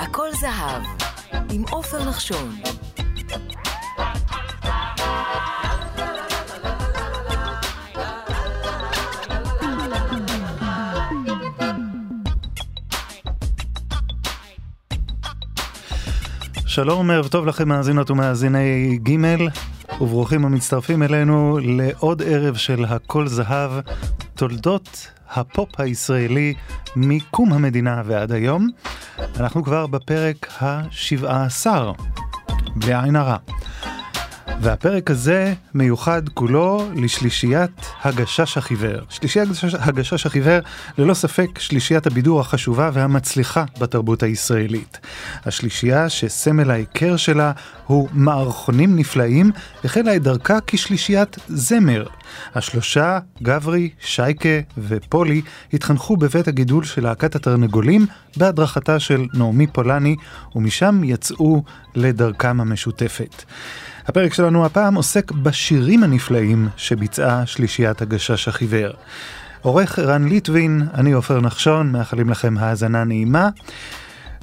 הכל זהב, עם עופר נחשון. שלום, ערב טוב לכם מאזינות ומאזיני ג' וברוכים המצטרפים אלינו לעוד ערב של הכל זהב, תולדות הפופ הישראלי מקום המדינה ועד היום. אנחנו כבר בפרק השבעה עשר, בלי עין הרע. והפרק הזה מיוחד כולו לשלישיית הגשש החיוור. שלישיית הגשש החיוור ללא ספק שלישיית הבידור החשובה והמצליחה בתרבות הישראלית. השלישייה שסמל ההיכר שלה הוא מערכונים נפלאים, החלה את דרכה כשלישיית זמר. השלושה, גברי, שייקה ופולי, התחנכו בבית הגידול של להקת התרנגולים בהדרכתה של נעמי פולני, ומשם יצאו לדרכם המשותפת. הפרק שלנו הפעם עוסק בשירים הנפלאים שביצעה שלישיית הגשש החיוור. עורך רן ליטווין, אני עופר נחשון, מאחלים לכם האזנה נעימה.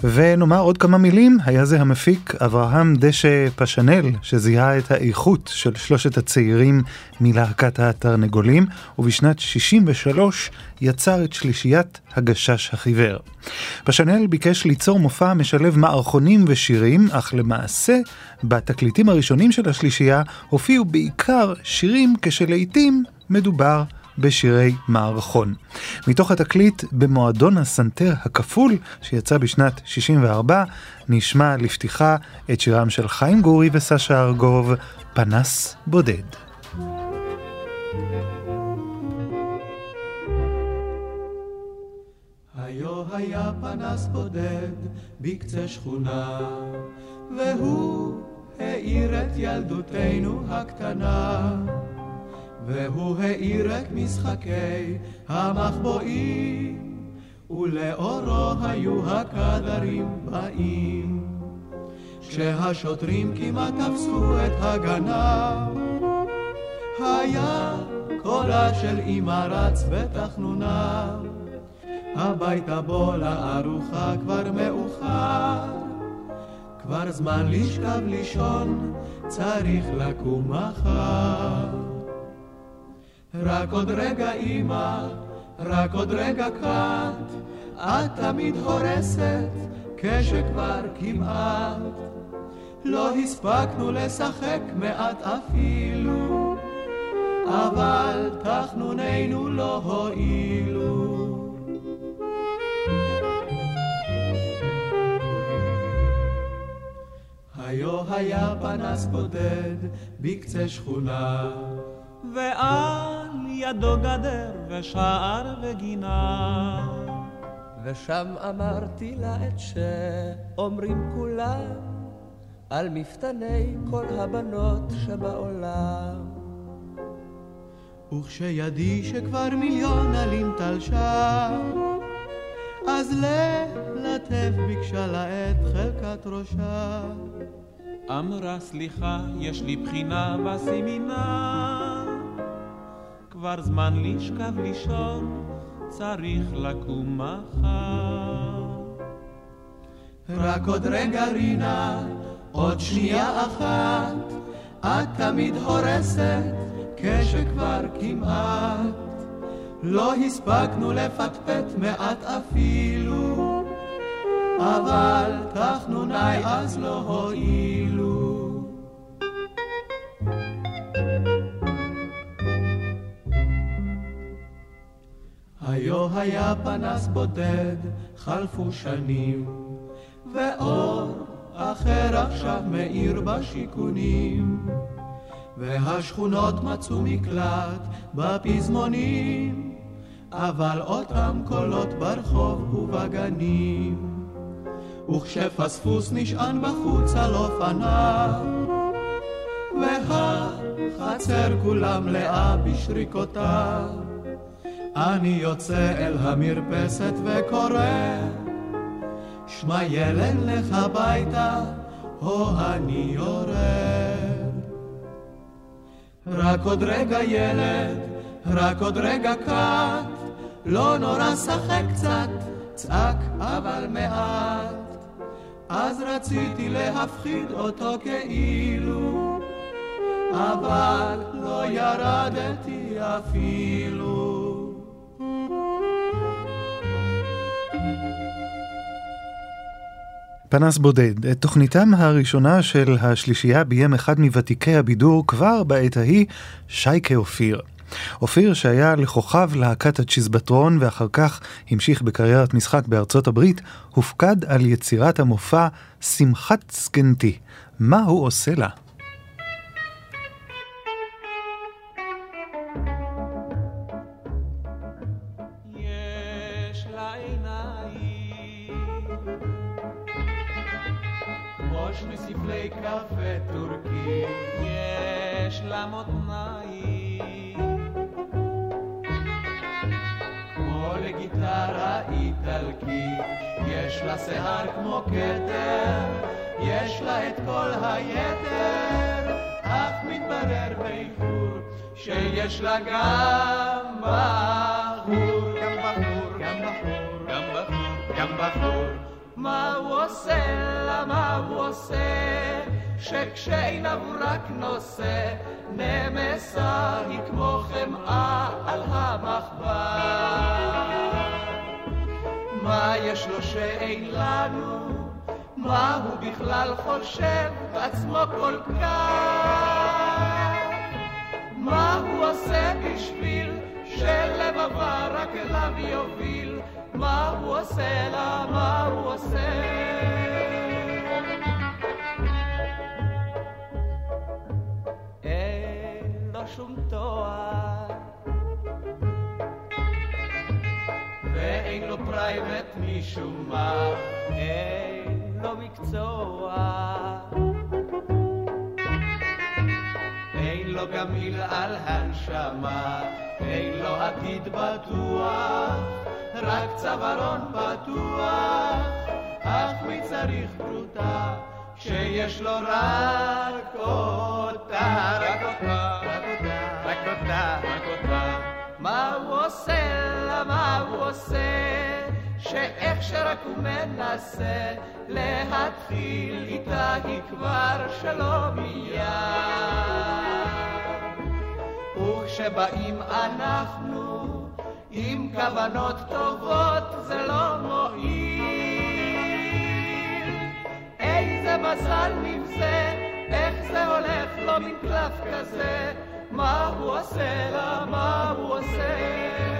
ונאמר עוד כמה מילים, היה זה המפיק אברהם דשא פשנל, שזיהה את האיכות של שלושת הצעירים מלהקת התרנגולים, ובשנת 63 יצר את שלישיית הגשש החיוור. פשנל ביקש ליצור מופע משלב מערכונים ושירים, אך למעשה, בתקליטים הראשונים של השלישייה הופיעו בעיקר שירים כשלעיתים מדובר בשירי מערכון. מתוך התקליט במועדון הסנטר הכפול שיצא בשנת 64 נשמע לפתיחה את שירם של חיים גורי וסשה ארגוב, פנס בודד. היה פנס בודד בקצה שכונה, והוא האיר את ילדותנו הקטנה. והוא האיר את משחקי המחבואים, ולאורו היו הקדרים באים. כשהשוטרים כמעט תפסו את הגנב, היה קולה של אמא רץ בתחנונה, הביתה בוא לארוחה כבר מאוחר, כבר זמן לשכב לישון, צריך לקום מחר. רק עוד רגע אמא, רק עוד רגע קט, את תמיד הורסת כשכבר כמעט. לא הספקנו לשחק מעט אפילו, אבל תחנוננו לא הועילו. היו היה פנס בודד בקצה שכונה ועל ידו גדר ושער וגינה. ושם אמרתי לה את שאומרים כולם על מפתני כל הבנות שבעולם. וכשידי שכבר מיליון עלים תלשה, אז ללטף ביקשה לה את חלקת ראשה. אמרה סליחה, יש לי בחינה בסמינר. כבר זמן לשכב לישון, צריך לקום מחר. רק עוד רגע רינה, עוד שנייה אחת, את תמיד הורסת, כשכבר כמעט. לא הספקנו לפטפט מעט אפילו, אבל תחנוני אז לא הועילו. היו היה פנס בודד, חלפו שנים, ואור אחר עכשיו מאיר בשיכונים, והשכונות מצאו מקלט בפזמונים, אבל אותם קולות ברחוב ובגנים. וכשפספוס נשען בחוץ על אופניו, והחצר כולה מלאה בשריקותיו. אני יוצא אל המרפסת וקורא, שמע ילד לך הביתה, או אני יורד. רק עוד רגע ילד, רק עוד רגע קט, לא נורא שחק קצת, צעק אבל מעט. אז רציתי להפחיד אותו כאילו, אבל לא ירדתי אפילו. פנס בודד, את תוכניתם הראשונה של השלישייה ביים אחד מוותיקי הבידור כבר בעת ההיא, שייקה אופיר. אופיר שהיה לכוכב להקת הצ'יזבטרון ואחר כך המשיך בקריירת משחק בארצות הברית, הופקד על יצירת המופע שמחת זקנתי. מה הוא עושה לה? שיער כמו כתר, יש לה את כל היתר, אך מתברר באיחור שיש לה גם בחור, גם בחור, גם בחור, גם בחור, גם בחור. מה הוא עושה לה, מה הוא עושה, שכשעיניו רק נושא, נמסה היא כמו חמאה על המחבר. מה יש לו שאין לנו? מה הוא בכלל חושב בעצמו כל כך? מה הוא עושה בשביל שלבבה רק אליו יוביל? מה הוא עושה לה? מה הוא עושה? אין לו שום פרייבט משום מה, אין לו מקצוע. אין לו גם מיל על הנשמה, אין לו עתיד בטוח, רק צווארון פתוח, אך מי צריך פרוטה, כשיש לו רק אותה, רק אותה, רק אותה, רק אותה, רק אותה. מה הוא עושה? לה, מה הוא עושה, שאיך שרק הוא מנסה להתחיל איתה היא כבר שלא מיד. וכשבאים אנחנו עם כוונות טובות זה לא מועיל. איזה מזל נבזה, איך זה הולך לו מן קלף כזה מה הוא עושה לה, מה הוא עושה.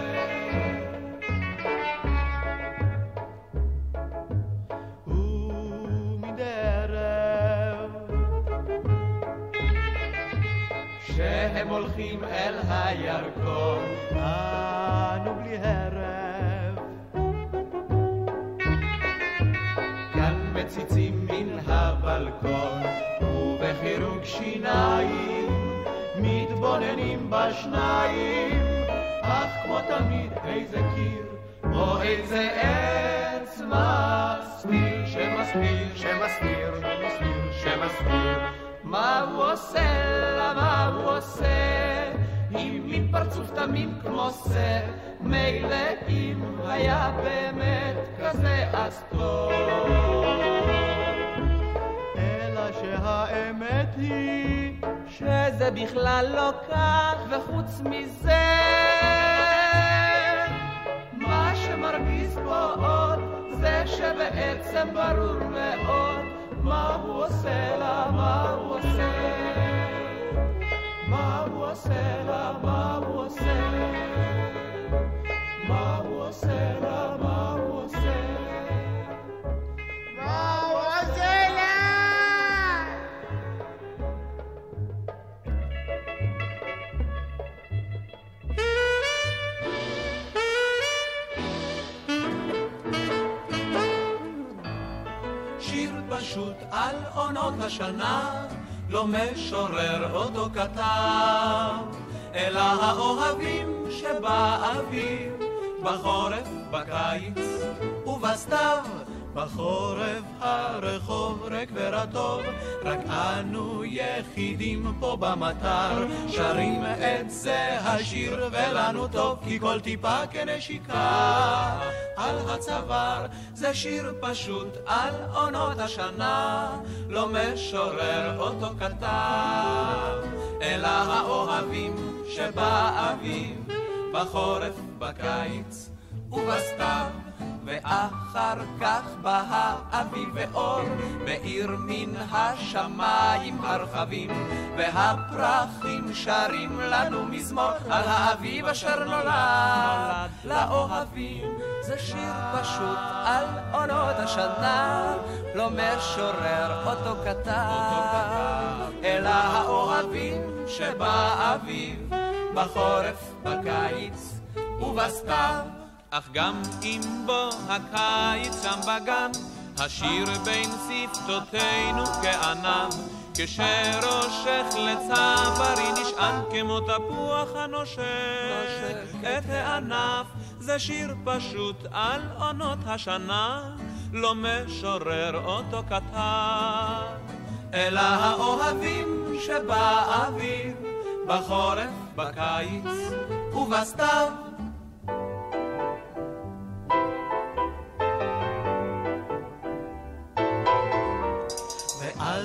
כשהם הולכים אל הירקון, אנו בלי הרב. כאן מציצים מן הבלקון, ובחירוק שיניים מתבוננים בשניים, אך כמו תמיד איזה קיר, או איזה עץ מסתיר, שמסתיר, שמסתיר, שמסתיר, שמסתיר. מה הוא עושה לה, מה הוא עושה? עם מין פרצוף תמים כמו שא, מילא אם היה באמת כזה אז טוב. אלא שהאמת היא שזה בכלל לא כך, וחוץ מזה, מה שמרגיז פה עוד, זה שבעצם ברור מאוד מה הוא עושה לה, מה על עונות השנה, לא משורר אותו כתב, אלא האוהבים שבאביב, בחורף, בקיץ ובסתיו, בחורף הרחוב ריק ורטוב, רק אנו יחידים פה במטר, שרים את זה השיר ולנו טוב, כי כל טיפה כנשיקה. על הצוואר, זה שיר פשוט על עונות השנה, לא משורר אותו כתב, אלא האוהבים שבאביב, בחורף, בקיץ ובסתיו. ואחר כך בא האביב ואור, מאיר מן השמיים הרחבים, והפרחים שרים לנו מזמור על האביב אשר נולד לאוהבים. זה שיר פשוט על עונות השנה, לא משורר אותו כתב, אלא האוהבים שבאביב, בחורף, בקיץ ובסתיו. אך גם אם בוא הקיץ שם בגן, השיר בין שפתותינו כענב, כשראשך לצווארי נשען כמו תפוח הנושק את הענף. זה שיר פשוט על עונות השנה, לא משורר אותו כתב. אלא האוהבים שבאביב, בחורף, בקיץ ובסתיו.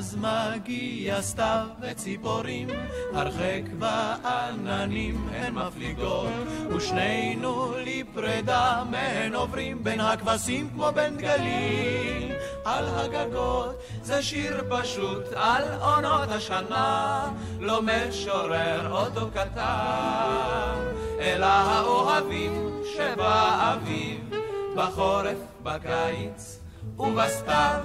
אז מגיע סתיו וציפורים, הרחק בעננים הן מפליגות, ושנינו לפרידה מהן עוברים בין הכבשים כמו בין דגלים. על הגגות זה שיר פשוט על עונות השנה, לא משורר אותו כתב, אלא האוהבים שבאביב, בחורף, בקיץ ובסתיו.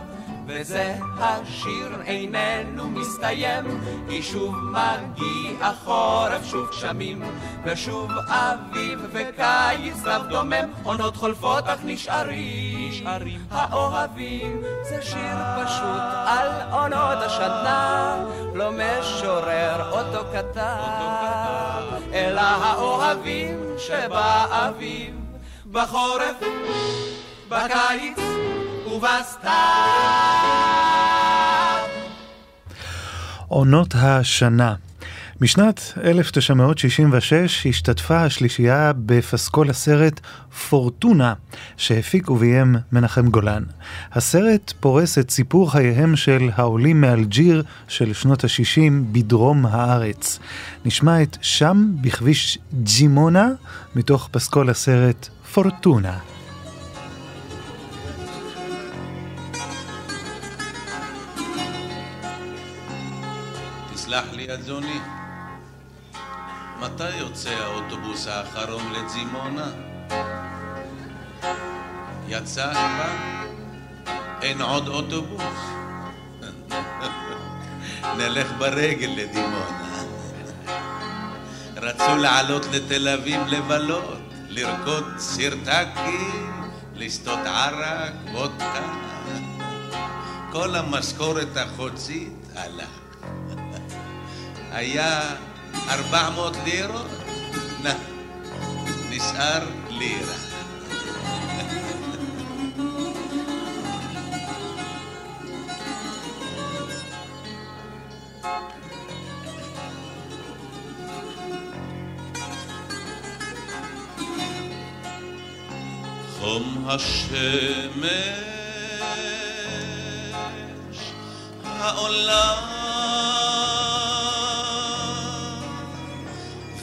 וזה השיר איננו מסתיים, כי שוב מגיע חורף, שוב גשמים, ושוב אביב וקיץ רב דומם, עונות חולפות אך נשארים, נשארים האוהבים. זה שיר פשוט על עונות השנה, לא משורר אותו כתב, אלא האוהבים שבאביב, בחורף, בקיץ. ובסתיו. עונות השנה משנת 1966 השתתפה השלישייה בפסקול הסרט פורטונה, שהפיק וביים מנחם גולן. הסרט פורס את סיפור חייהם של העולים מאלג'יר של שנות ה-60 בדרום הארץ. נשמע את שם בכביש ג'ימונה מתוך פסקול הסרט פורטונה. סלח לי, אדוני, מתי יוצא האוטובוס האחרון לזימונה? יצא כבר? אין עוד אוטובוס? נלך ברגל לדימונה. רצו לעלות לתל אביב לבלות, לרקוד סירטקי, לשתות ערק, וודקה. כל המשכורת החודשית הלך. היה ארבע מאות לירות, נשאר לירה. חום השמש העולם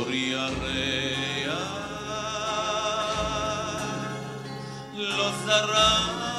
אור ירח לא זרח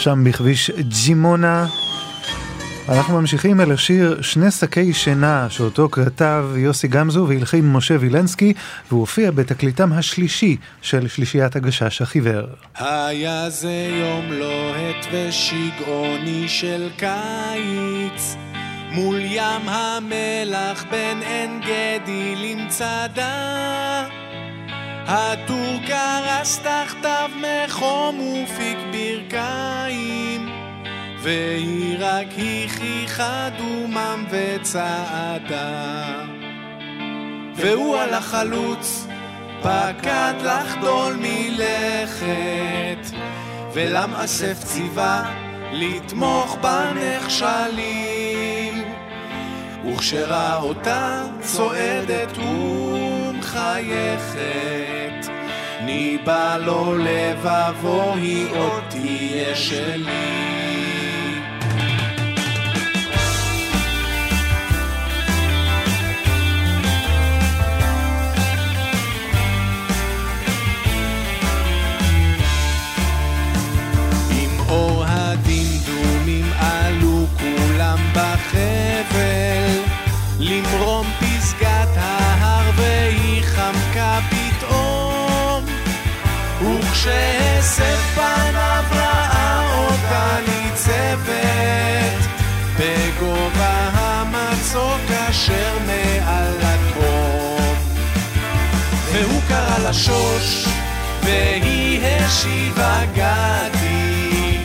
שם בכביש ג'ימונה. אנחנו ממשיכים אל השיר שני שקי שינה שאותו כתב יוסי גמזו והלחין משה וילנסקי והוא הופיע בתקליטם השלישי של שלישיית הגשש החיוור. היה זה יום לוהט ושגעוני של קיץ מול ים המלח בין עין גדי למצדה הטור קרס תחתיו מחום ופיק ברכיים והיא רק הכיחה דומם וצעדה. והוא על החלוץ פקד לחדול מלכת ולמאסף ציווה לתמוך בנכשלים וכשראה אותה צועדת ומחייכת ניבא לו לבבו היא עוד תהיה שלי. עם אור וכשהסף פניו ראה אותה ניצבת בגובה המצוק אשר מעל התהום והוא קרא לשוש והיא השיבה גדי.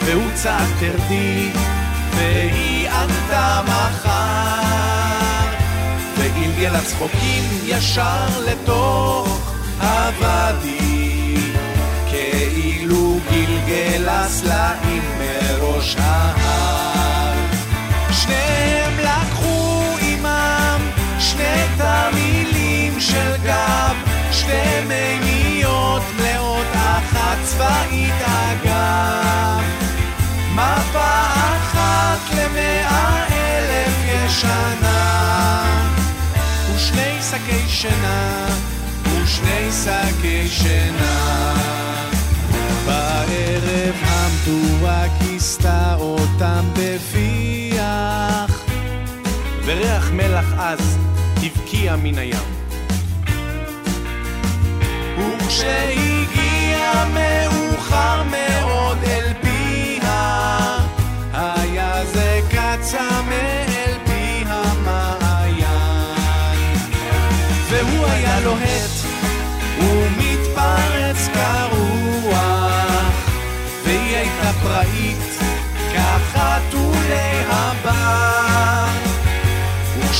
והוא צעק תרדי והיא ענתה מחר. וגלגל הצחוקים ישר לתוך הוואדי גלגל הסלעים מראש ההר. שניהם לקחו עימם שני תמילים של גב, שתי מימיות מלאות, אחת צבאית אגב. מפה אחת למאה אלף ישנה, ושני שקי שינה, ושני שקי שינה. בערב המדורה כיסתה אותם בפיח וריח מלח עז הבקיע מן הים. וכשהגיע מאוחר מאוד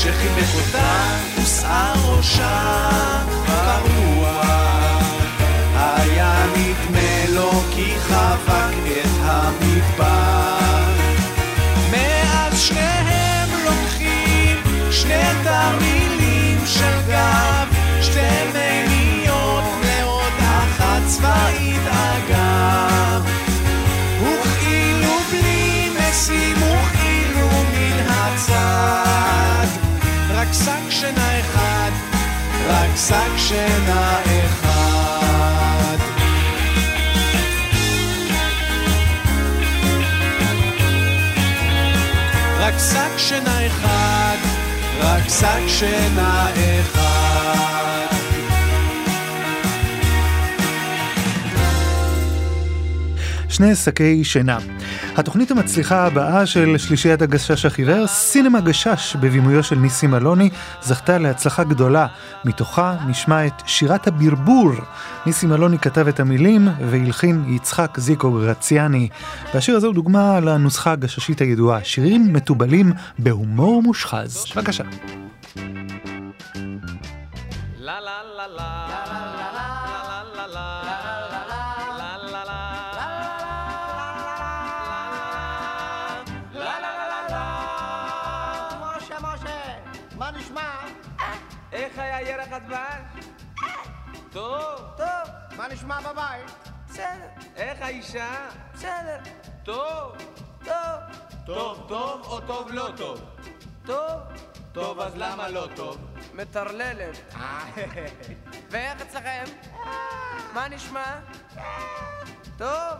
וכשחיבק אותה, הושאה ראשה ברוח. שינה אחד, רק שק שינה אחד. רק שק שינה אחד, רק שק שינה אחד. שני שקי שינה. התוכנית המצליחה הבאה של שלישיית הגשש החיוור, סינמה גשש בבימויו של ניסים אלוני, זכתה להצלחה גדולה. מתוכה נשמע את שירת הברבור. ניסים אלוני כתב את המילים והלחין יצחק זיקו גרציאני. והשיר הזה הוא דוגמה לנוסחה הגששית הידועה, שירים מתובלים בהומור מושחז. בבקשה. טוב. טוב, מה נשמע בבית? בסדר, איך האישה? בסדר, טוב. טוב, טוב טוב או טוב לא טוב? טוב, טוב אז למה לא טוב? מטרללת. ואיך אצלכם? מה נשמע? טוב,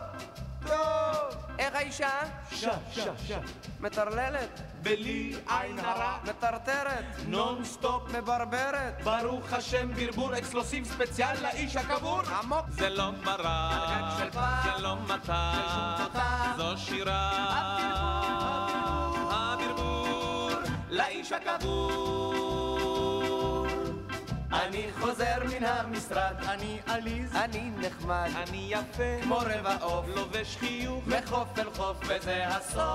טוב. איך האישה? שה שה שה. מטרללת, בלי עין הרע. מטרטרת, non stop מברברת, ברוך השם ברבור exclusive special לאיש הקבור. עמוק. זה לא גג של פח, זה לא מתק, תותח. זו שירה, הברבור לאיש הקבור. אני חוזר מן המשרד, אני עליז, אני נחמד, אני יפה, כמו רבע עוף, לובש חיוך, מחוף אל חוף, וזה הסוף.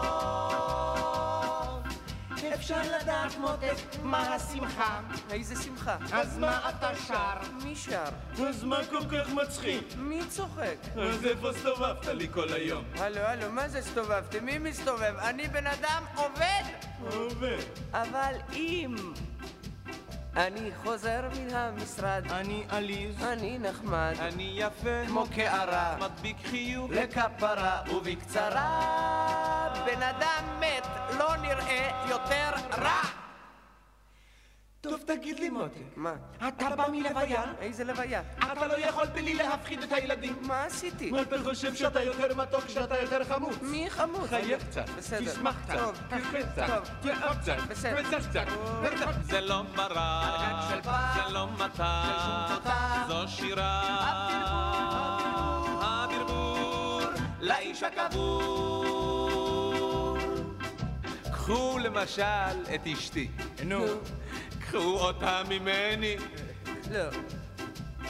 אפשר לדעת מותק מה השמחה, איזה שמחה. אז מה אתה שר? מי שר? אז מה כל כך מצחיק? מי צוחק? אז איפה הסתובבת לי כל היום? הלו, הלו, מה זה הסתובבתם? מי מסתובב? אני בן אדם עובד! עובד. אבל אם אני חוזר מן המשרד, אני עליז, אני נחמד, אני יפה, כמו קערה, מדביק חיוך, לכפרה ובקצרה. בן אדם מת לא נראה יותר רע! טוב, תגיד לי מותק, מה? אתה בא מלוויה? איזה לוויה? אתה לא יכול בלי להפחיד את הילדים. מה עשיתי? אתה חושב שאתה יותר מתוק, שאתה יותר חמוץ? מי חמוץ? חיה קצת, בסדר. תשמח קצת, טוב, תחווה קצת, טוב. תאהב קצת, בסדר. וצח קצת. זה לא פח, זה לא מתק. זו שירה, הברבור לאיש הקבור. קחו למשל את אשתי, נו, קחו אותה ממני, לא,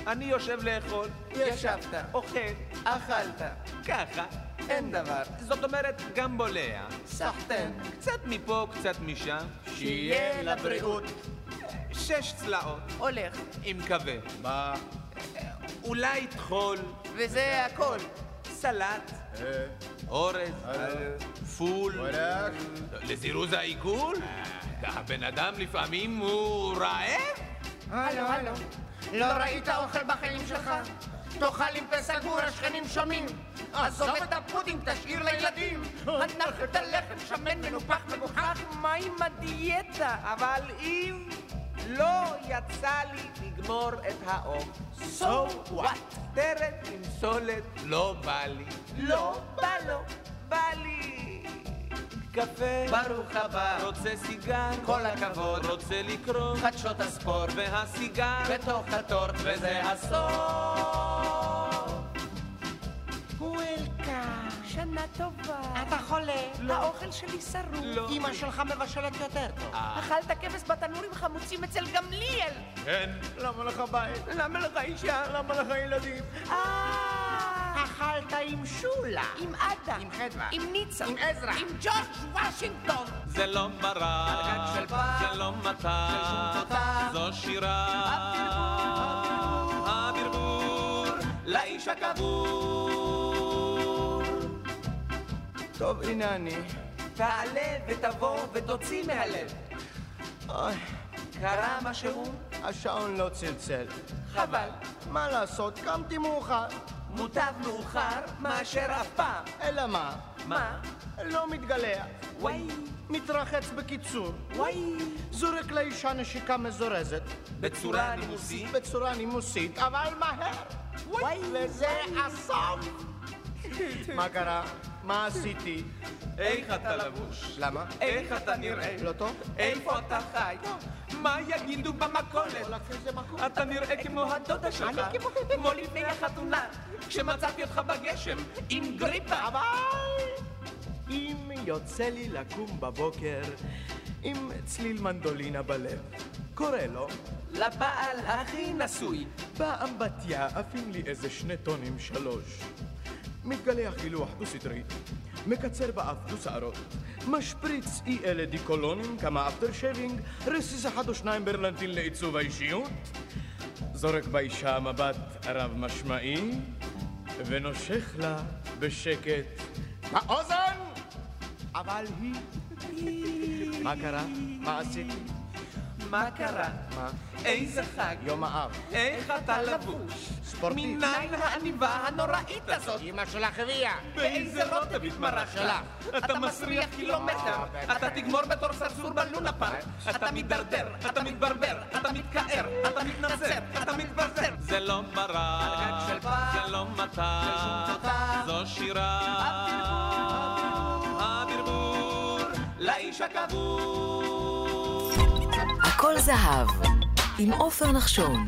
אני יושב לאכול, ישבת, אוכל, אכלת, ככה, אין דבר. זאת אומרת גם בולע, סחטן, קצת מפה, קצת משם, שיהיה לבריאות. שש צלעות, הולך, עם קווה, מה? אולי טחול, וזה הכל. סלט, אורז, פול, וואלכ. לזירוז העיגול? הבן אדם לפעמים הוא רעב? הלו, הלו, לא ראית אוכל בחיים שלך? תאכל עם פה סגור, השכנים שומעים. עזוב את הפודינג, תשאיר לילדים. הנח את הלחם, שמן, מנופח, מגוחך. מה עם הדיאטה? אבל אם לא יצא לי לגמור את העוף, So what? טרם עם סולת לא בא לי. לא בא לו, בא לי. קפה, ברוך הבא. רוצה סיגר, כל הכבוד. רוצה לקרוא, חדשות הספורט, והסיגר, בתוך הטורט, וזה הסוף. וולקאם. שנה טובה. אתה חולה? האוכל שלי שרוף. לא. אמא שלך מבשלת יותר טוב. אכלת כבש בתנורים חמוצים אצל גמליאל. כן. למה לך בית? למה לך אישה? למה לך ילדים? אה, אכלת עם שולה. עם עדה. עם חדווה. עם ניצה. עם עזרא. עם ג'ורג' וושינגטון. זה לא ברק, זה לא מטר. זו שירה, הברבור, לאיש הקבור. טוב, הנה אני. תעלה ותבוא ותוציא מהלב. אוי, קרה משהו? השעון לא צלצל. חבל. מה לעשות, קמתי מאוחר. מוטב מאוחר מאשר אף פעם. אלא מה? מה? לא מתגלח. וואי, מתרחץ בקיצור. וואי. זורק לאישה נשיקה מזורזת. בצורה נימוסית. בצורה נימוסית, אבל מהר. וואי. וזה הסוף. מה קרה? מה עשיתי? איך אתה לבוש? למה? איך אתה נראה? לא טוב? איפה אתה חי? מה יגידו במכולת? אתה נראה כמו הדודה שלך, אני כמו- כמו לפני החתונה, כשמצאתי אותך בגשם, עם גריפה. אבל אם יוצא לי לקום בבוקר עם צליל מנדולינה בלב, קורא לו, לבעל הכי נשוי. באמבטיה עפים לי איזה שני טונים שלוש. מתגלח גילוח דו-סטרי, מקצר באף דו-שערות, משפריץ אי אלה דיקולונים, כמה after shaving, רסיס אחד או שניים ברלנטין לעיצוב האישיות, זורק באישה מבט רב משמעי, ונושך לה בשקט באוזן! אבל היא... מה קרה? מה עשיתי? מה קרה? מה? איזה חג? יום האב. איך אתה לבוש? ספורטיב. מניין העניבה הנוראית הזאת? אמא שלך הביאה. באיזה רוטב התמרחת? שלך. אתה מסריח קילומטר, אתה תגמור בתור סרסור בלונה פארק, אתה מידרדר, אתה מתברבר, אתה מתכער, אתה מתנצר, אתה מתברבר. זה לא ברק, זה לא מטר. זו שירה, הברבור, לאיש הקבור. הכל זהב, עם עופר נחשון.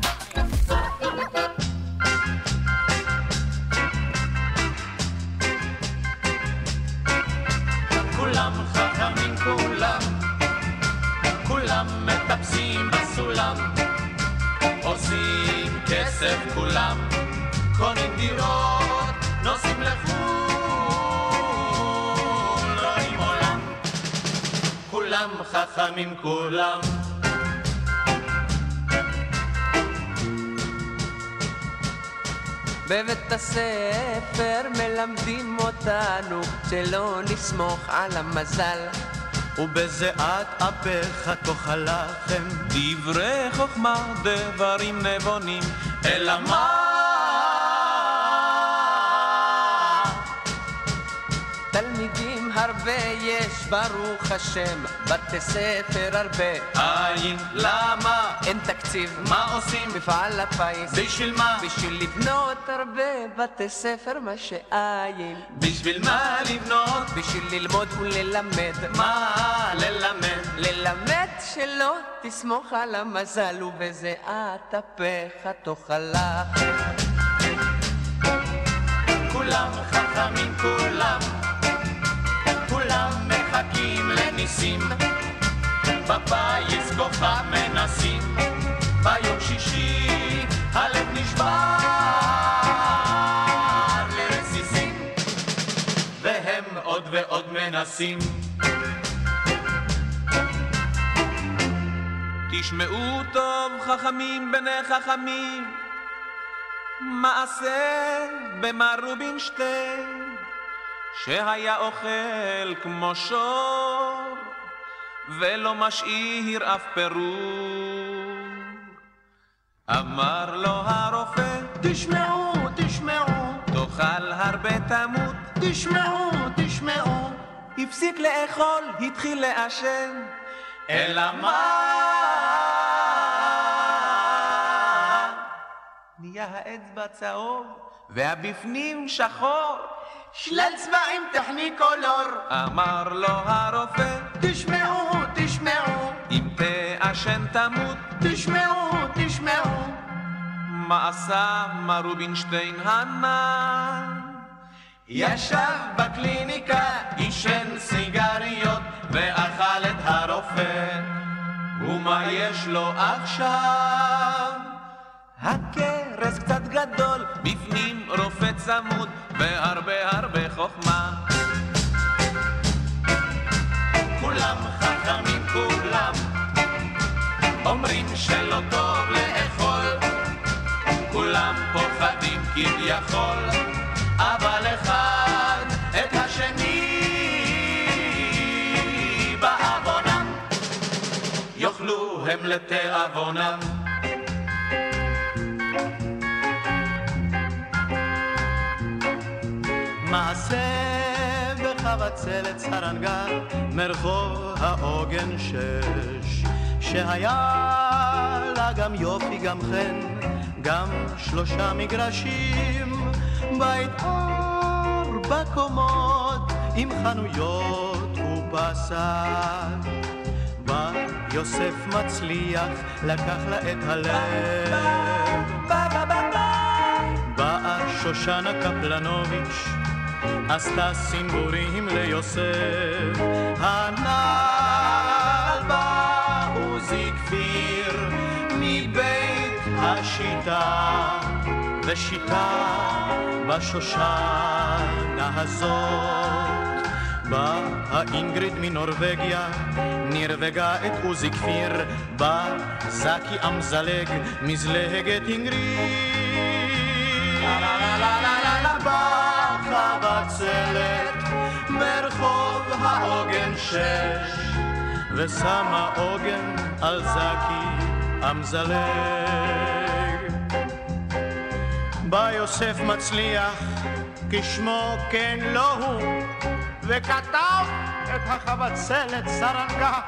כולם חכמים כולם, כולם מטפסים בסולם, עושים כסף כולם, קונים דירות, נוסעים לחו"ל, רואים עולם, כולם חכמים כולם. בבית הספר מלמדים אותנו שלא נסמוך על המזל. ובזיעת אפיך תאכל לחם, דברי חוכמה, דברים נבונים, אלא מה? ברוך השם, בתי ספר הרבה. אין, למה? אין תקציב, מה עושים? מפעל הפיס. בשביל מה? בשביל לבנות הרבה בתי ספר, מה שאין. בשביל מה לבנות? בשביל ללמוד וללמד. מה ללמד? ללמד שלא תסמוך על המזל, ובזיעת אפיך תאכל לחם. כולם חכמים כולם, כולם מחכים לניסים, בפיס כוכב מנסים, ביום שישי הלב נשבר לרסיסים, והם עוד ועוד מנסים. תשמעו טוב חכמים בני חכמים, מעשה במר רובינשטיין, שהיה אוכל כמו שור, ולא משאיר אף פירור. אמר לו הרופא, תשמעו, תשמעו, תאכל הרבה תמות. תשמעו, תשמעו. הפסיק לאכול, התחיל לעשן. אלא מה? נהיה האצבע צהוב, והבפנים שחור. שלל צבעים טכניקולור. אמר לו הרופא, תשמעו, תשמעו. אם תעשן תמות. תשמעו, תשמעו. מה עשה מר רובינשטיין הנ"ל? ישב בקליניקה, עישן סיגריות, ואכל את הרופא. ומה יש לו עכשיו? הכרס קצת גדול, בפנים רופא צמוד, והרבה הרבה חוכמה. כולם חכמים כולם, אומרים שלא טוב לאכול. כולם פוחדים כביכול, אבל אחד את השני בעוונם, יאכלו הם לתיאבונם. מעשה בחבצלת סרנגה מרחוב העוגן שש. שהיה לה גם יופי גם חן גם שלושה מגרשים. בית ארבע קומות עם חנויות ופסק בא יוסף מצליח לקח לה את הלב. באה שושנה קפלנוביץ' עשתה סימבורים ליוסף. הנעל בא עוזי כפיר מבית השיטה ושיטה בשושנה הזאת. באה אינגריד מנורבגיה, נרווגה את עוזי כפיר, בא זקי אמזלג, מזלהגת אינגריד. בחבצלת ברחוב העוגן שש, ושמה עוגן על זקי אמזלג. בא יוסף מצליח, כשמו כן לא הוא, וכתב את החבצלת סרנגה.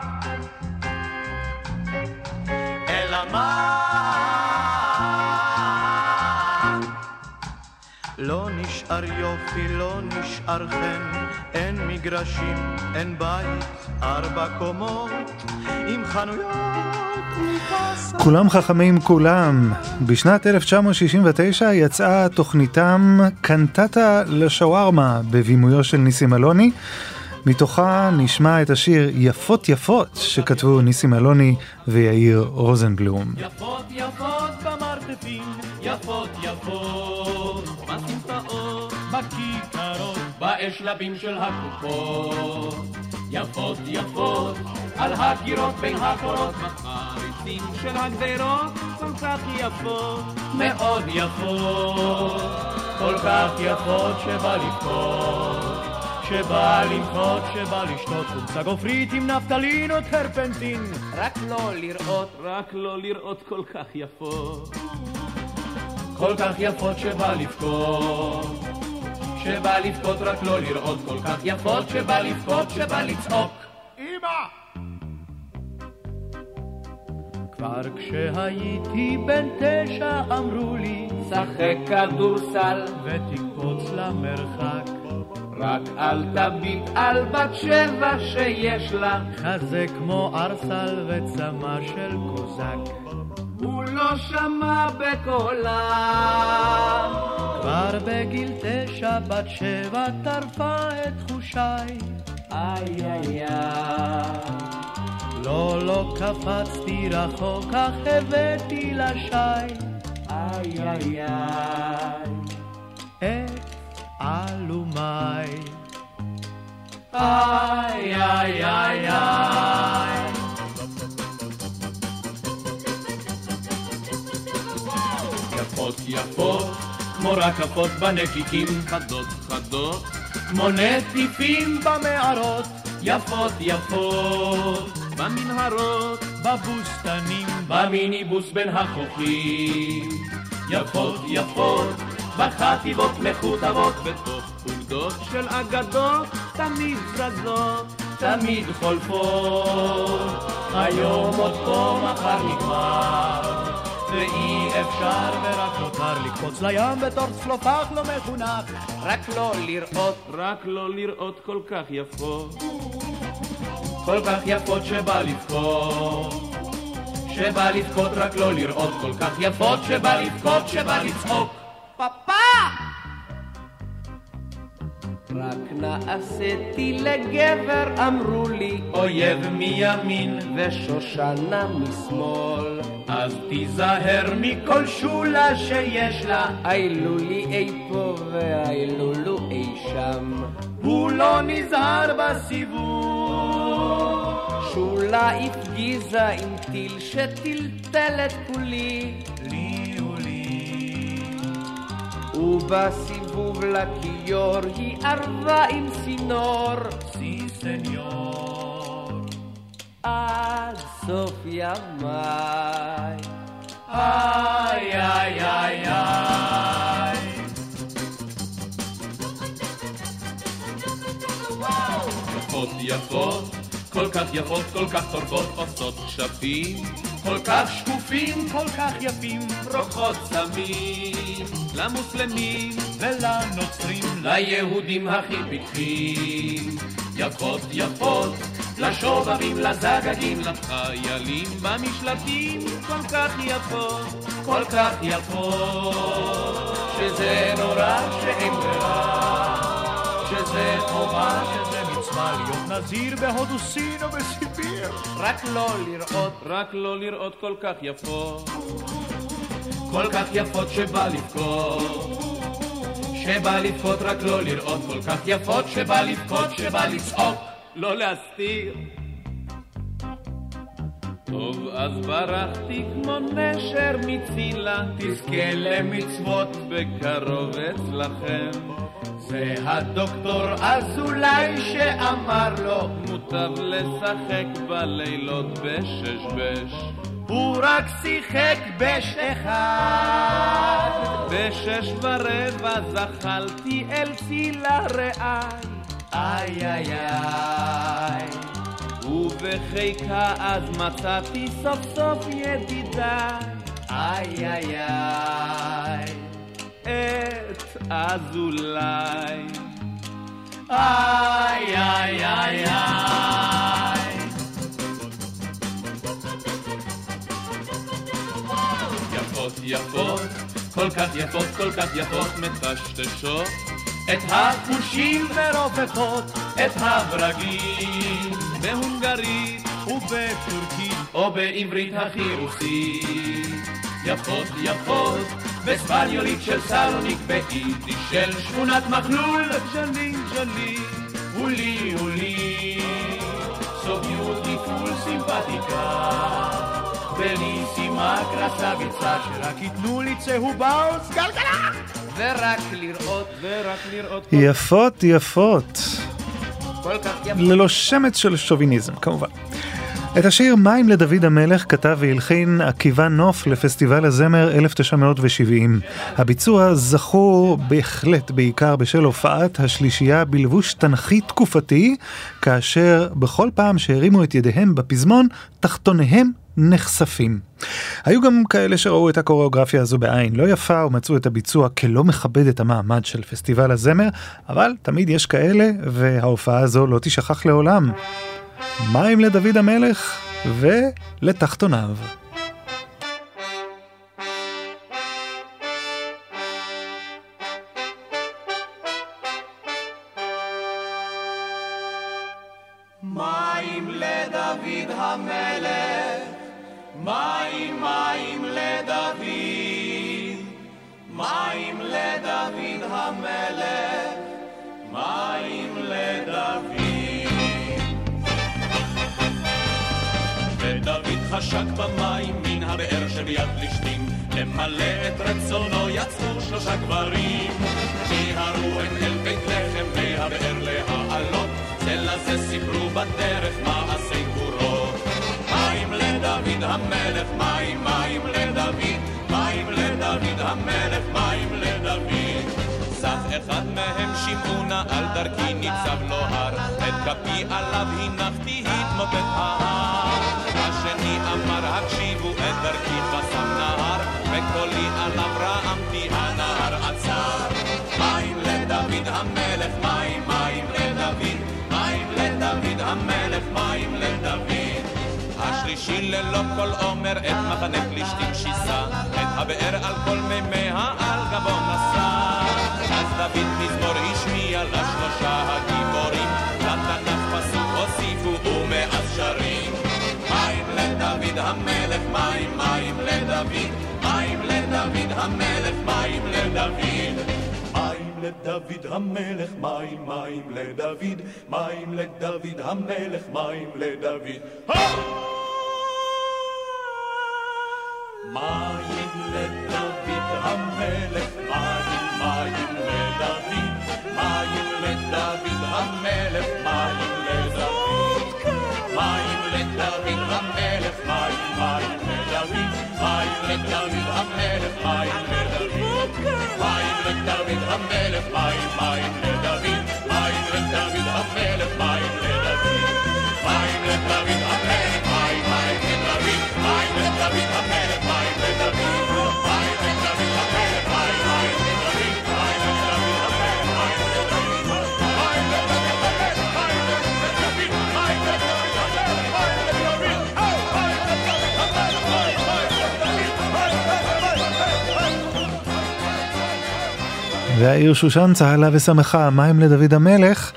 אלא מה? לא נשאר יופי, לא נשאר חן, אין מגרשים, אין בית, ארבע קומות, עם חנויות ומפסה. כולם חכמים כולם. בשנת 1969 יצאה תוכניתם קנטטה לשווארמה בבימויו של ניסים אלוני. מתוכה נשמע את השיר יפות יפות שכתבו ניסים אלוני ויאיר רוזנבלום. יפות יפות במרתפים, יפות יפות בסמטאות, בכיכרות, באשלבים של הקופות. יפות יפות על הקירות בין הקורות, בחריצים של הגדרות, כל כך יפות, מאוד יפות, כל כך יפות שבא לבכות. שבא למחות, שבא לשתות. חולצה גופרית עם נפטלין או טרפנטין רק לא לראות, רק לא לראות כל כך יפות כל כך יפות שבא לבכות שבא לבכות רק לא לראות כל כך יפות שבא לבכות, שבא לצעוק. אמא! כבר כשהייתי בן תשע אמרו לי שחק כדורסל ותקפוץ למרחק רק אל תביט על בת שבע שיש לה. חזה כמו ארסל וצמא של קוזק הוא לא שמע בקולה. כבר בגיל תשע בת שבע טרפה את חושיי. איי איי איי. לא, לא קפצתי רחוק, אך הבאתי לשי איי איי איי. את עלומי. איי, איי, איי, איי. יפות כמו רקפות בנקיקים, חדות חדות, כמו נטיפים במערות, יפות יפות, במנהרות, בבוסתנים, במיניבוס בין החוכים, יפות יפות, בחטיבות מכותבות, בתוך פקודות של אגדות, תמיד זזות, תמיד חולפות. היום עוד פה, מחר נגמר. ואי אפשר ורק נותר לקפוץ לים בתור צלופח לא מחונך רק לא לראות, רק לא לראות כל כך יפות כל כך יפות שבא לבכות שבא לבכות רק לא לראות. כל כך יפות שבא לבכות שבא לצחוק פאפה! רק נעשיתי לגבר, אמרו לי, אויב מימין ושושנה משמאל. אז תיזהר מכל שולה שיש לה, איילולי אי פה ואיילולו אי שם. הוא לא נזהר בסיבוב. שולה הפגיזה עם טיל שטלטל את כולי. לי ולי. ובסיבוב לכיור היא ערבה עם צינור. סי סניור. עד סוף ימיי. איי איי איי איי. יפות יפות, כל כך יפות, כל כך טורפות, עושות כשפים, כל כך שקופים, כל כך יפים, רוקחות סמים, למוסלמים ולנוצרים, ליהודים הכי פיקחים, יפות יפות, לשובבים, לזגגים, לחיילים במשלטים, כל כך יפות, כל כך יפות, שזה נורא שאין ברירה, שזה חובה, שזה מצווה להיות נזיר בהודו, סין או בסיביר. רק לא לראות, רק לא לראות כל כך יפות, כל כך יפות שבא לבכות. שבא לבכות רק לא לראות כל כך יפות, שבא לבכות, שבא לצעוק, לא להסתיר. טוב, אז ברחתי כמו נשר מצילה, תזכה למצוות בקרוב אצלכם. זה הדוקטור אזולאי שאמר לו, מוטב לשחק בלילות בשש בש. הוא רק שיחק בש אחד. בשש ורבע זחלתי אל צילה רעי, איי איי איי. ובחיקה אז מצאתי סוף סוף ידידיי, איי איי איי. את אזולאי. איי איי איי איי. יפות יפות, כל כך יפות, כל כך יפות, מטשטשות את החושים ורופפות את הברגים בהונגרית ובטורקית או בעברית הכי רוסית יפות יפות בספניולית של סלוניק ביידיש של שכונת מחלול ז'לי ז'לי הולי הולי so beautiful סימפטיקה. בליסימה קרסביצה שרק ייתנו לי צהובאוס גלגלה ורק לראות ורק לראות יפות יפות. כל כך יפות. ללא שמץ של שוביניזם כמובן. את השיר מים לדוד המלך כתב והלחין עקיבא נוף לפסטיבל הזמר 1970. הביצוע זכור בהחלט בעיקר בשל הופעת השלישייה בלבוש תנכי תקופתי, כאשר בכל פעם שהרימו את ידיהם בפזמון, תחתוניהם נחשפים. היו גם כאלה שראו את הקוריאוגרפיה הזו בעין לא יפה ומצאו את הביצוע כלא מכבד את המעמד של פסטיבל הזמר, אבל תמיד יש כאלה וההופעה הזו לא תשכח לעולם. מים לדוד המלך ולתחתוניו. חשק במים מן הבאר שביד פלישתים, למלא את רצונו יצאו שלושה גברים, מיהרו הם אל בית לחם מהבאר להעלות, זה לזה סיפרו בדרך מעשי גבורות. מים לדוד המלך, מים מים לדוד, מים לדוד המלך, מים לדוד. ניצח אחד מהם שמעונה על דרכי ניצב לו הר את כפי עליו הנחתי התמוטט ההר השלישי ללא כל עומר את מחנה פלישתים שיסה את הבאר על כל מימיה על גבו נשא אז דוד מזמור השמיע לשלושה הגיבורים לתנ"ך פסוק הוסיפו ומאז שרים. מים לדוד המלך מים מים לדוד מים לדוד המלך מים לדוד. מים לדוד המלך, מים, מים לדוד, מים לדוד המלך, מים לדוד. מים לדוד המלך, מים, מים לדוד, מים לדוד המלך, מים לדוד. מים לדוד המלך, מים, מים לדוד, מים לדוד המלך, מים לדוד. מים לדוד המלך, מים, מים לדוד, מים לדוד המלך, מים לדוד. מים לדוד המלך, מים, מים לדוד, מים לדוד המלך, והעיר שושן צהלה ושמחה, מים לדוד המלך.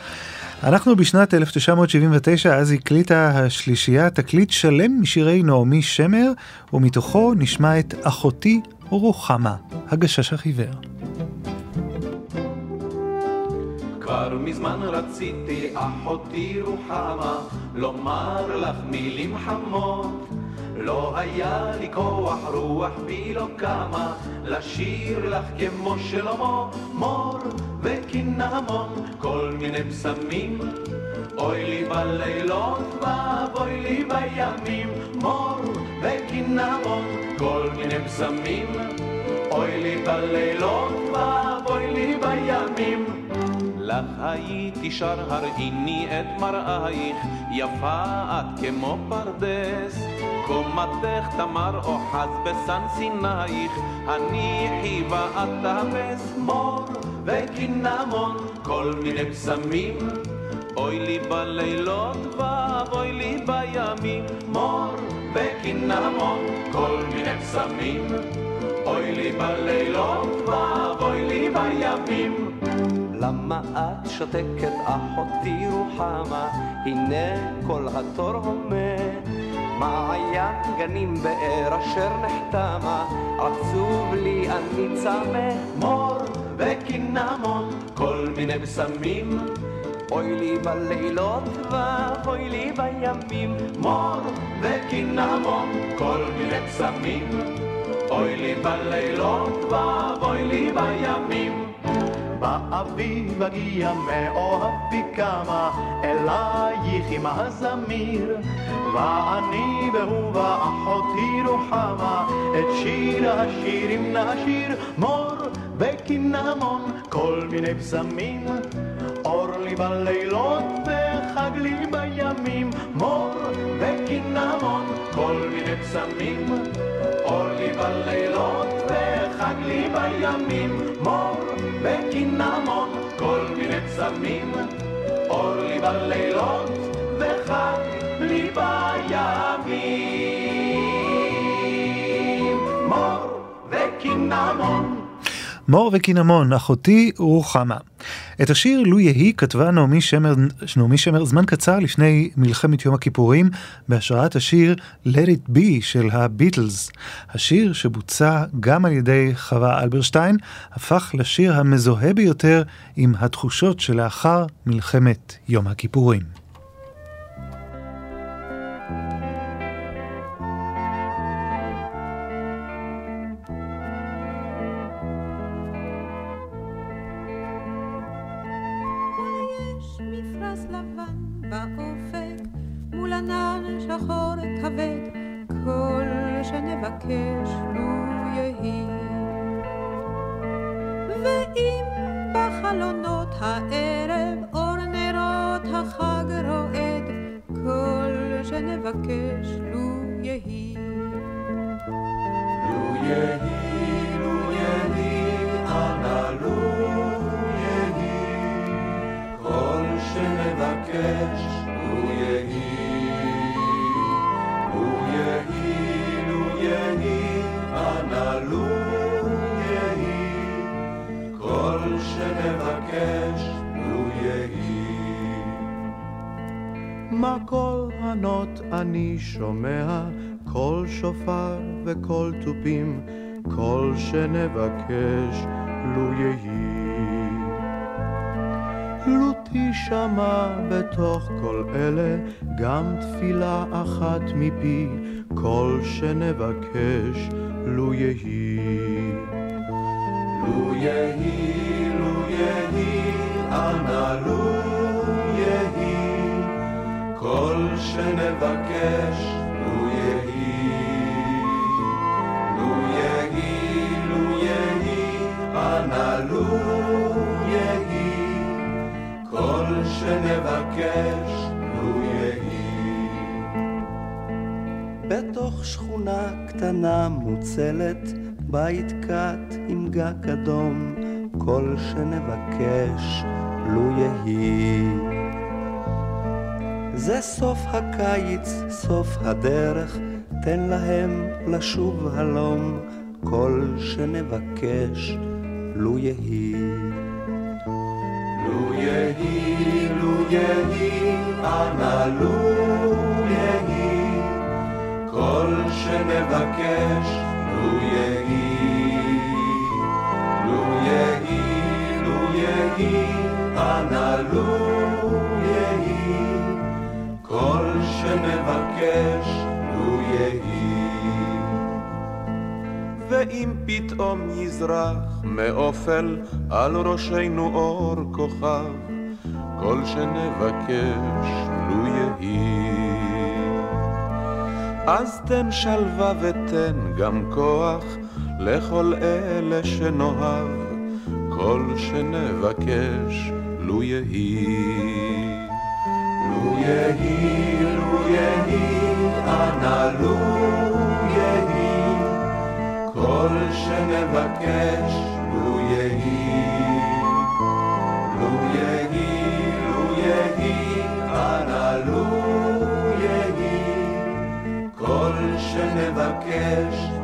אנחנו בשנת 1979, אז הקליטה השלישייה תקליט שלם משירי נעמי שמר, ומתוכו נשמע את אחותי רוחמה, הגשש החיוור. כבר מזמן רציתי, אחותי רוחמה, לומר לך מילים חמות. לא היה לי כוח, רוח בי לא קמה, לשיר לך כמו שלמה, מור וקינמון, כל מיני פסמים. אוי לי בלילות ואבוי לי בימים, מור וקינמון, כל מיני פסמים. אוי לי בלילות ואבוי לי בימים. לך הייתי שר הראיני את מראייך, יפה את כמו פרדס. קומתך תמר אוחז בסן סינייך, הניחי ואת תאפס מור וקינמון, כל מיני פסמים. אוי לי בלילות ואבוי לי בימים, מור וקינמון, כל מיני פסמים. אוי לי בלילות ואבוי לי בימים. למה את שותקת אחותי רוחמה? הנה כל התור הומה. מעיין גנים באר אשר נחתמה, עצוב לי אני צמא. מור וקינמון, כל מיני פסמים. אוי לי בלילות ואוי לי בימים. מור וקינמון, כל מיני פסמים. אוי לי בלילות ואוי לי בימים. באביב אגיע מאוהבי כמה, אלייך עם הזמיר. ואני והוא ואחותי רוחמה, את שיר השירים נשיר, מור וקינמון, כל מיני פסמים. אור לי בלילות וחג לי בימים, מור וקינמון, כל מיני פסמים. אור לי בלילות וחג לי בימים, מור וקינמון, כל מיני פסמים. אור לי בלילות וחג לי בימים, מור וקינמון. מור וקינמון, אחותי רוחמה. את השיר לו יהי כתבה נעמי שמר, נעמי שמר זמן קצר לפני מלחמת יום הכיפורים בהשראת השיר Let It Be של הביטלס. השיר שבוצע גם על ידי חווה אלברשטיין הפך לשיר המזוהה ביותר עם התחושות שלאחר מלחמת יום הכיפורים. קול שופר וקול תופים, כל שנבקש לו יהי. לו תשמע בתוך כל אלה גם תפילה אחת מפי, כל שנבקש לו יהי. לו יהי, לו יהי, אנא לו יהי, כל שנבקש לו יהי, כל שנבקש לו יהי. בתוך שכונה קטנה מוצלת, בית קט עם גג אדום, כל שנבקש לו יהי. זה סוף הקיץ, סוף הדרך, תן להם לשוב הלום, כל שנבקש לו יהי. לו יהי, לו יהי, אנא לו יהי, כל שנבקש לו יהי. לו יהי, לו יהי, אנא לו יהי, כל שנבקש לו יהי. ואם פתאום יזרח מאופל על ראשנו אור כוכב, כל שנבקש לו יהי. אז תן שלווה ותן גם כוח לכל אלה שנאהב, כל שנבקש לו יהי. לו יהי, לו יהי, אנא לו כל שנבקש לו יהי. לו יהי, לו יהי, אנא לו יהי, כל שנבקש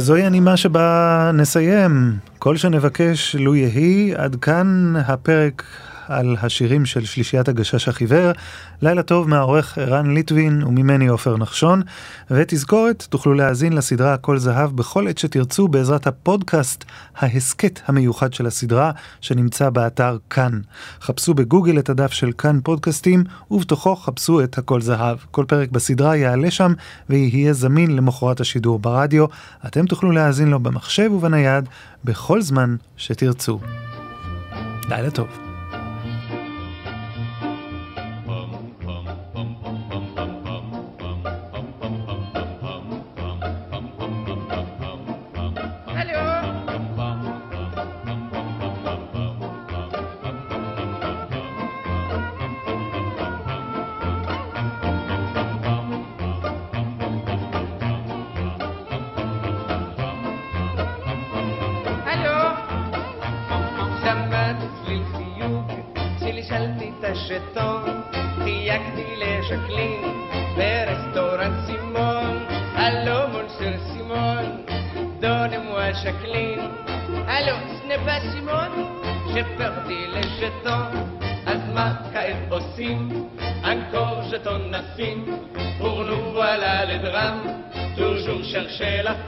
וזוהי הנימה שבה נסיים. כל שנבקש לו יהי, עד כאן הפרק על השירים של שלישיית הגשש החיוור. לילה טוב מהעורך ערן ליטבין וממני עופר נחשון. ותזכורת, תוכלו להאזין לסדרה הכל זהב בכל עת שתרצו בעזרת הפודקאסט, ההסכת המיוחד של הסדרה, שנמצא באתר כאן. חפשו בגוגל את הדף של כאן פודקאסטים, ובתוכו חפשו את הכל זהב. כל פרק בסדרה יעלה שם ויהיה זמין למחרת השידור ברדיו. אתם תוכלו להאזין לו במחשב ובנייד בכל זמן שתרצו. לילה טוב.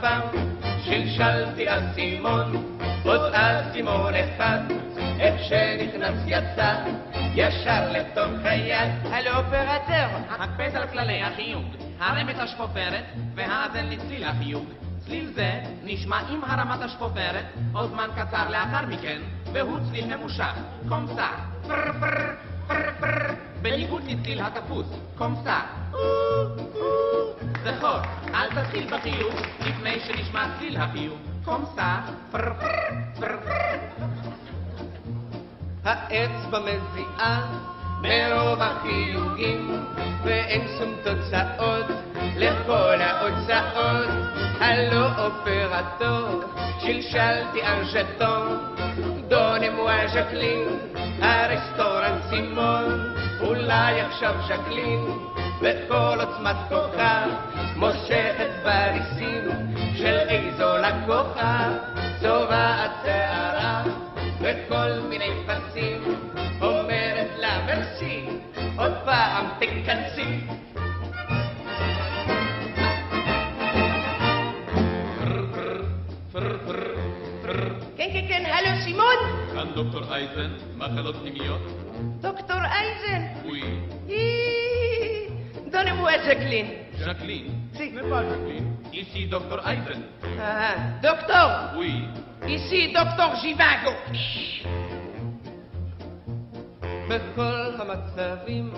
Femme, שלשלתי אסימון, עוד אסימון אחד, איך שנכנס יצא, ישר לתוך היד. הלו אופרטר, הקפד על כללי החיוג, הרם את השפופרת, והאזן לצליל החיוג. צליל זה נשמע עם הרמת השפופרת, עוד זמן קצר לאחר מכן, והוא צליל ממושך, קומסה, פר פר פר פר, בניגוד לצליל התפוס, קומסה. זכור, אל תתחיל בחיוך, לפני שנשמע צליל החיוך, קומסה, פר פר פר פר. האצבע מזיעה מרוב החיוגים ואין שום תוצאות לכל ההוצאות. הלא אופרטור שלשלתי על ז'טון דונמואה ז'קלין הרסטורנט סימון. אולי עכשיו ז'קלין בכל עוצמת כוחה מושכת בריסים של איזו לקוחה צובעת שערה וכל מיני פסים אומרת לה מרסי עוד פעם תיכנסי כן כן כן הלו סימון כאן דוקטור אייזן, מחלות פנימיות. דוקטור אייזן Oui. דונמואה ז'קלין Jacqueline. Ce n'est pas Jacqueline. Ici, docteur Eisen. אה, דוקטור Oui. איסי דוקטור ז'יוואגו בכל המצבים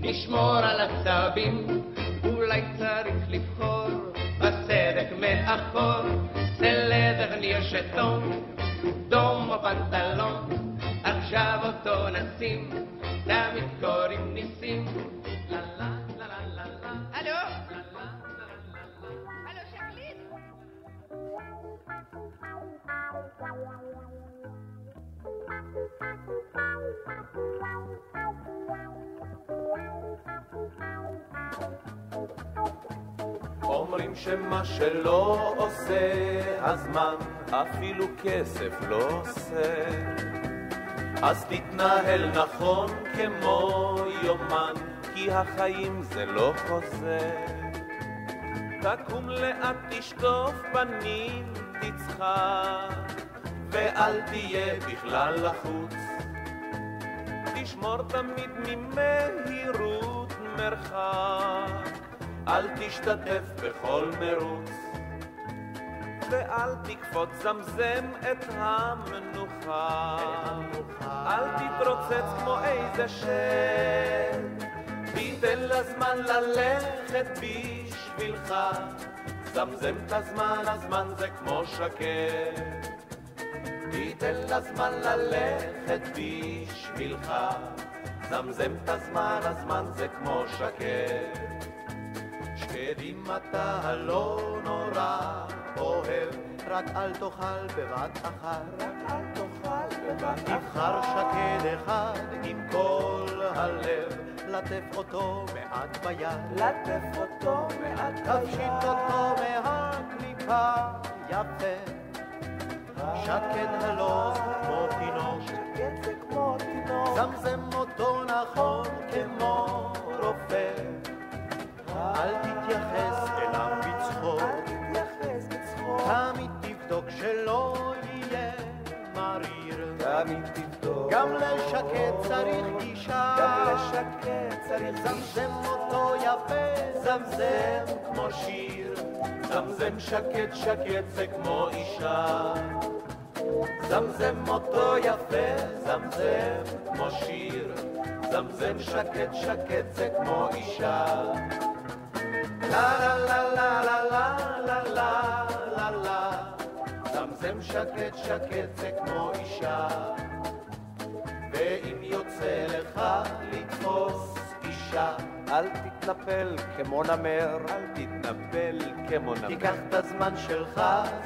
נשמור על הצבים אולי צריך לבחור בסדק מאחור סלדר ניר שטון דום או פנטלון עכשיו אותו נשים תמיד קוראים ניסים לה לה לה לה לה הלו? הלו שקלין? אומרים שמה שלא עושה הזמן, אפילו כסף לא עושה. אז תתנהל נכון כמו יומן, כי החיים זה לא חוזה. תקום לאט, תשטוף פנים, תצחק, ואל תהיה בכלל לחוץ. תשמור תמיד ממהירות מרחק, אל תשתתף בכל מרוץ. ואל תקפוץ זמזם את המנוחה. אל תתרוצץ כמו איזה שד, תיתן לזמן ללכת בשבילך. זמזם את הזמן, הזמן זה כמו שקט. תיתן לזמן ללכת בשבילך. זמזם את הזמן, הזמן זה כמו שקט. שקדים אתה לא נורא אוהב, רק אל תאכל בבת אחת. רק אל תאכל בבת אחת. תבחר שקד אחד עם כל הלב, לטף אותו מעט ביד. לטף אותו מעט ביד. תפשיט אותו מהקליפה יפה. שקד הלא כמו תינוק. שקד זה כמו תינוק. זמזם אותו נכון כמו רופא. אל תתייחס אליו בצחוק. תמיד תבדוק שלא גם אם תבדוק. גם לשקט צריך גישה. גם לשקט צריך זמזם אותו לא יפה, זמזם כמו שיר. זמזם שקט שקט זה כמו אישה. זמזם אותו לא יפה, זמזם כמו שיר. זמזם שקט שקט זה כמו אישה. לה לה לה לה לה לה לה זמזם שקט שקט זה כמו אישה ואם יוצא לך לתפוס אישה אל תתנפל כמו נמר אל תתנפל כמו נמר תיקח את הזמן שלך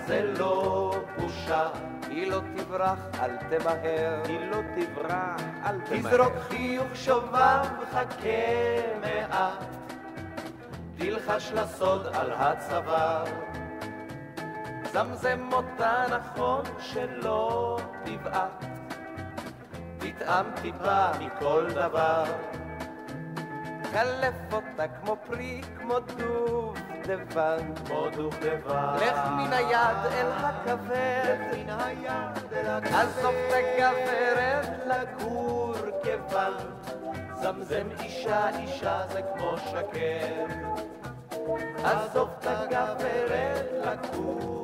זה לא בושה היא לא תברח, אל תמהר. היא לא תברח, אל תמהר. תזרוק חיוך שובב, חכה מעט. תלחש לסוד על הצוואר. זמזם אותה נכון שלא תבעט. תטעם טיפה מכל דבר. קלף אותה כמו פרי, כמו דובדבן. כמו דובדבן. לך מן היד אל הכבד. לך מן היד אל הכבד. עזוב את הגברת לגור כבן. זמזם אישה, אישה זה כמו שקד. עזוב את הגברת לגור